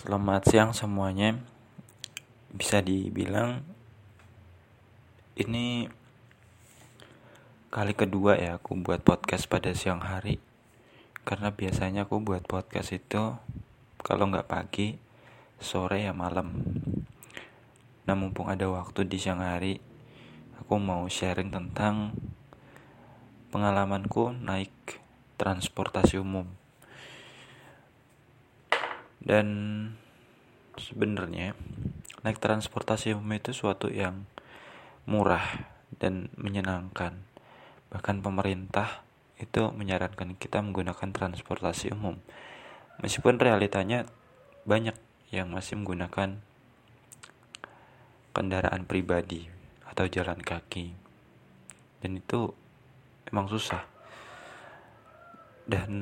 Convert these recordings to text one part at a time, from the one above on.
Selamat siang semuanya. Bisa dibilang ini kali kedua ya aku buat podcast pada siang hari. Karena biasanya aku buat podcast itu kalau nggak pagi, sore ya malam. Nah mumpung ada waktu di siang hari, aku mau sharing tentang pengalamanku naik transportasi umum dan sebenarnya naik transportasi umum itu suatu yang murah dan menyenangkan. Bahkan pemerintah itu menyarankan kita menggunakan transportasi umum. Meskipun realitanya banyak yang masih menggunakan kendaraan pribadi atau jalan kaki. Dan itu emang susah. Dan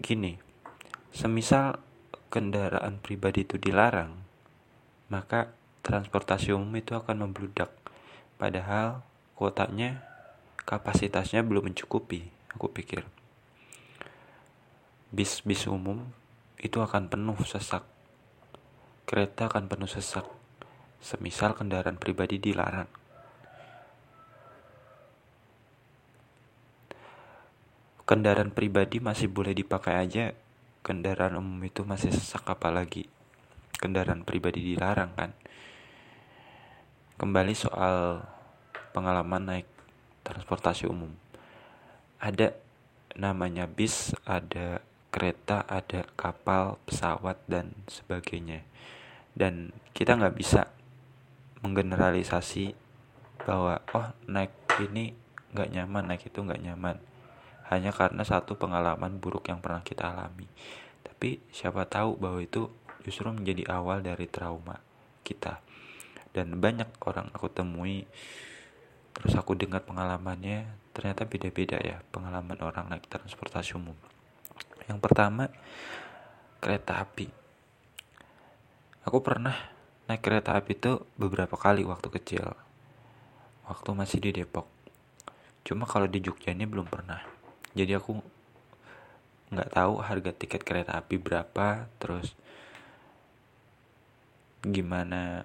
gini semisal kendaraan pribadi itu dilarang, maka transportasi umum itu akan membludak. Padahal kotanya kapasitasnya belum mencukupi, aku pikir. Bis-bis umum itu akan penuh sesak. Kereta akan penuh sesak. Semisal kendaraan pribadi dilarang. Kendaraan pribadi masih boleh dipakai aja kendaraan umum itu masih sesak apalagi kendaraan pribadi dilarang kan? Kembali soal pengalaman naik transportasi umum. Ada namanya bis ada kereta ada kapal pesawat dan sebagainya. Dan kita nggak bisa menggeneralisasi bahwa oh naik ini nggak nyaman naik itu nggak nyaman hanya karena satu pengalaman buruk yang pernah kita alami. Tapi siapa tahu bahwa itu justru menjadi awal dari trauma kita. Dan banyak orang aku temui terus aku dengar pengalamannya ternyata beda-beda ya pengalaman orang naik transportasi umum. Yang pertama kereta api. Aku pernah naik kereta api itu beberapa kali waktu kecil. Waktu masih di Depok. Cuma kalau di Jogja ini belum pernah jadi aku nggak tahu harga tiket kereta api berapa terus gimana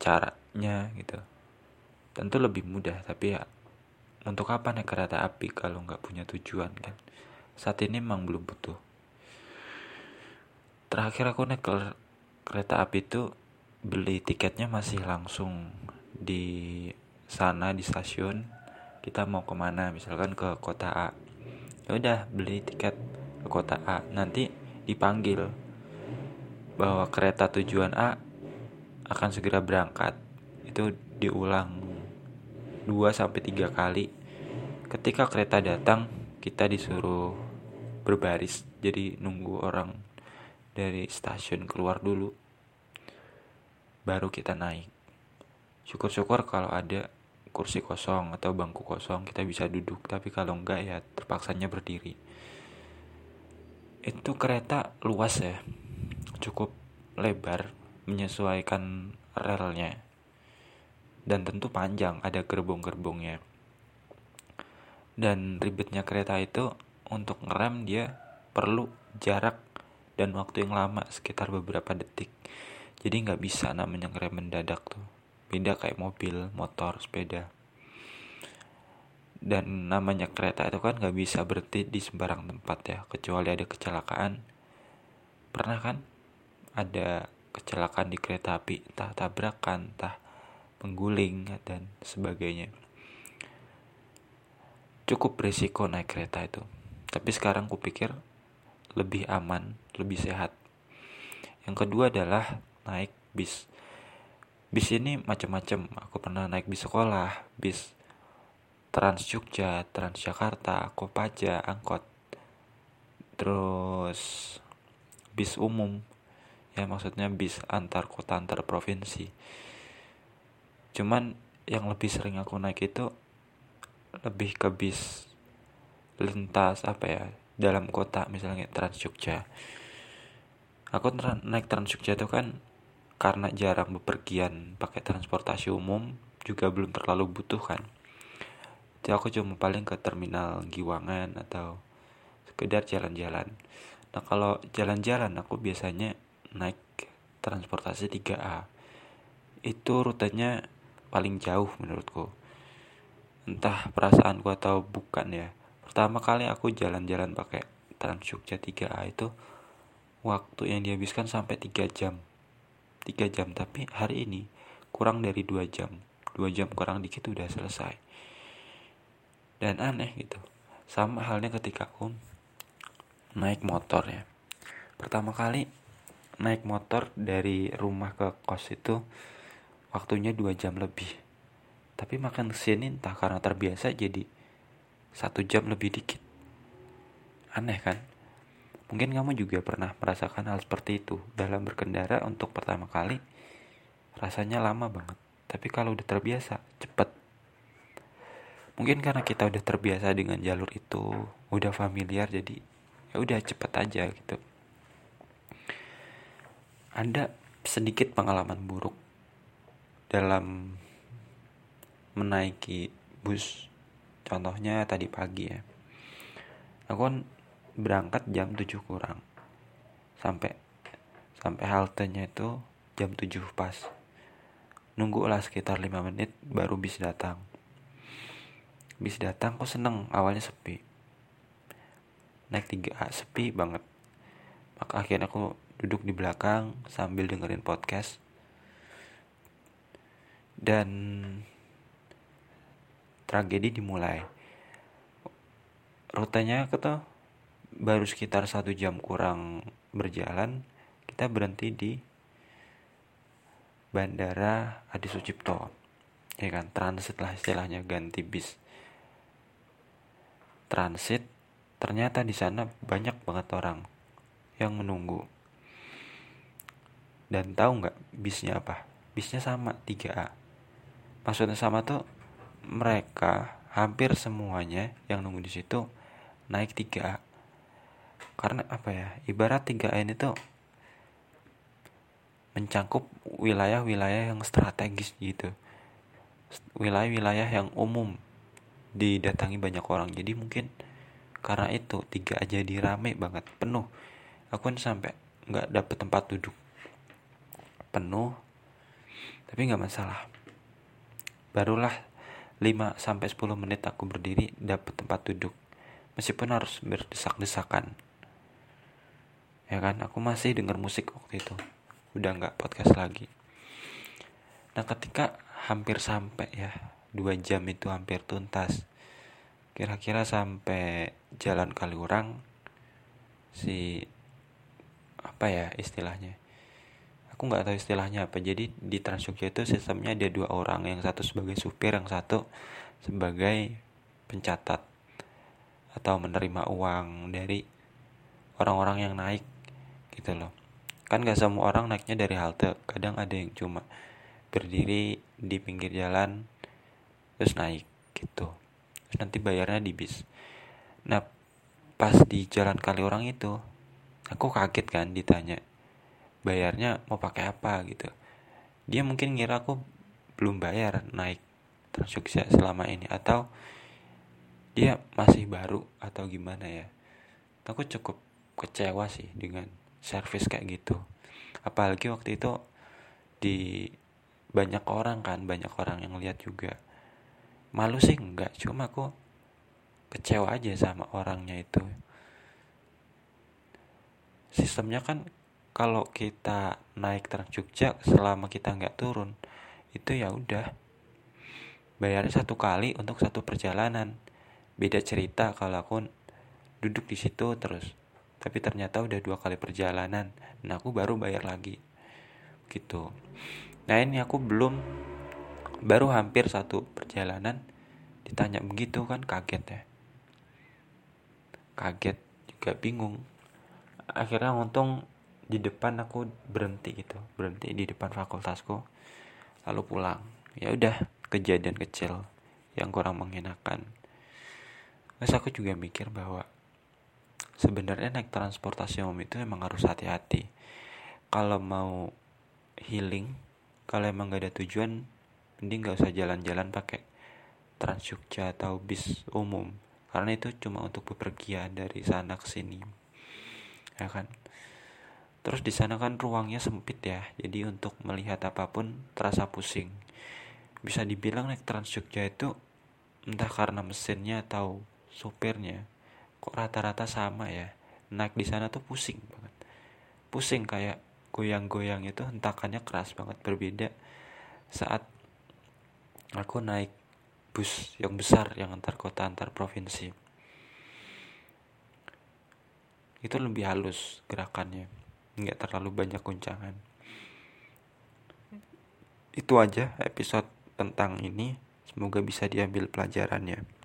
caranya gitu. Tentu lebih mudah tapi ya untuk apa naik kereta api kalau nggak punya tujuan kan? Saat ini emang belum butuh. Terakhir aku naik ke kereta api itu beli tiketnya masih langsung di sana di stasiun kita mau ke mana? Misalkan ke kota A. Ya udah beli tiket ke kota A. Nanti dipanggil bahwa kereta tujuan A akan segera berangkat. Itu diulang 2 sampai 3 kali. Ketika kereta datang kita disuruh berbaris. Jadi nunggu orang dari stasiun keluar dulu. Baru kita naik. Syukur-syukur kalau ada kursi kosong atau bangku kosong kita bisa duduk. Tapi kalau enggak ya terpaksanya berdiri. Itu kereta luas ya cukup lebar menyesuaikan relnya. Dan tentu panjang ada gerbong-gerbongnya. Dan ribetnya kereta itu untuk ngerem dia perlu jarak dan waktu yang lama sekitar beberapa detik. Jadi nggak bisa namanya ngerem mendadak tuh beda kayak mobil motor sepeda. Dan namanya kereta itu kan nggak bisa berhenti di sembarang tempat ya kecuali ada kecelakaan. Pernah kan ada kecelakaan di kereta api entah tabrakan entah pengguling dan sebagainya. Cukup berisiko naik kereta itu. Tapi sekarang kupikir lebih aman lebih sehat. Yang kedua adalah naik bis bis ini macam-macam. Aku pernah naik bis sekolah bis Trans Jogja Trans Jakarta Kopaja angkot. Terus bis umum. Ya maksudnya bis antar kota antar provinsi. Cuman yang lebih sering aku naik itu lebih ke bis lintas apa ya dalam kota misalnya Trans Jogja. Aku naik Trans Jogja itu kan karena jarang bepergian pakai transportasi umum juga belum terlalu butuh kan? Jadi aku cuma paling ke terminal Giwangan atau sekedar jalan-jalan. Nah kalau jalan-jalan aku biasanya naik transportasi 3A itu rutenya paling jauh menurutku. Entah perasaanku atau bukan ya. Pertama kali aku jalan-jalan pakai Trans Jogja 3A itu waktu yang dihabiskan sampai 3 jam 3 jam tapi hari ini kurang dari 2 jam. 2 jam kurang dikit udah selesai. Dan aneh gitu. Sama halnya ketika aku naik motor ya. Pertama kali naik motor dari rumah ke kos itu waktunya 2 jam lebih. Tapi makan ke sini entah karena terbiasa jadi satu jam lebih dikit. Aneh kan Mungkin kamu juga pernah merasakan hal seperti itu dalam berkendara untuk pertama kali. Rasanya lama banget, tapi kalau udah terbiasa, cepet. Mungkin karena kita udah terbiasa dengan jalur itu, udah familiar jadi ya udah cepet aja gitu. Ada sedikit pengalaman buruk dalam menaiki bus. Contohnya tadi pagi ya. Aku kan berangkat jam 7 kurang. Sampai sampai haltenya itu jam 7 pas. Nunggu lah sekitar 5 menit baru bis datang. Bis datang kok seneng awalnya sepi. Naik 3A sepi banget. Maka akhirnya aku duduk di belakang sambil dengerin podcast. Dan tragedi dimulai. Rutenya aku tuh baru sekitar satu jam kurang berjalan kita berhenti di bandara Adi Sucipto ya kan? Transit lah istilahnya ganti bis. Transit ternyata di sana banyak banget orang yang menunggu. Dan tahu nggak bisnya apa? Bisnya sama 3A maksudnya sama tuh mereka hampir semuanya yang nunggu di situ naik 3A karena apa ya ibarat 3N itu mencangkup wilayah-wilayah yang strategis gitu. Wilayah-wilayah yang umum didatangi banyak orang. Jadi mungkin karena itu tiga aja dirame banget penuh. Aku kan sampai nggak dapet tempat duduk. Penuh tapi nggak masalah. Barulah 5 sampai 10 menit aku berdiri dapet tempat duduk. Meskipun harus berdesak-desakan ya kan? Aku masih denger musik waktu itu. Udah nggak podcast lagi. Nah ketika hampir sampai ya dua jam itu hampir tuntas kira-kira sampai jalan Kaliurang si apa ya istilahnya? Aku nggak tahu istilahnya apa. Jadi di Transjogja itu sistemnya ada dua orang. Yang satu sebagai supir yang satu sebagai pencatat atau menerima uang dari orang-orang yang naik gitu loh. Kan gak semua orang naiknya dari halte kadang ada yang cuma berdiri di pinggir jalan terus naik gitu. Terus nanti bayarnya di bis. Nah pas di jalan kali orang itu aku kaget kan ditanya bayarnya mau pakai apa? gitu. Dia mungkin ngira aku belum bayar naik Trans selama ini atau dia masih baru atau gimana ya. Aku cukup kecewa sih dengan servis kayak gitu. Apalagi waktu itu di banyak orang kan banyak orang yang lihat juga. Malu sih enggak cuma aku kecewa aja sama orangnya itu. Sistemnya kan kalau kita naik Trans Jogja selama kita nggak turun itu ya udah. Bayarnya satu kali untuk satu perjalanan. Beda cerita kalau aku duduk di situ terus tapi ternyata udah dua kali perjalanan nah aku baru bayar lagi. Gitu. Nah ini aku belum baru hampir satu perjalanan ditanya begitu kan kaget ya. Kaget juga bingung. Akhirnya untung di depan aku berhenti gitu berhenti di depan fakultasku lalu pulang. Ya udah kejadian kecil yang kurang mengenakan. Terus aku juga mikir bahwa sebenarnya naik transportasi umum itu emang harus hati-hati. Kalau mau healing kalau emang gak ada tujuan mending gak usah jalan-jalan pakai Trans Jogja atau bis umum. Karena itu cuma untuk bepergian dari sana ke sini. Ya kan? Terus di sana kan ruangnya sempit ya. Jadi untuk melihat apa pun terasa pusing. Bisa dibilang naik Trans Jogja itu entah karena mesinnya atau supirnya kok rata-rata sama ya? Naik di sana tuh pusing banget. Pusing kayak goyang-goyang itu hentakannya keras banget. Berbeda saat aku naik bus yang besar yang antar kota antar provinsi. Itu lebih halus gerakannya. Nggak terlalu banyak guncangan. Itu aja episode tentang ini. Semoga bisa diambil pelajarannya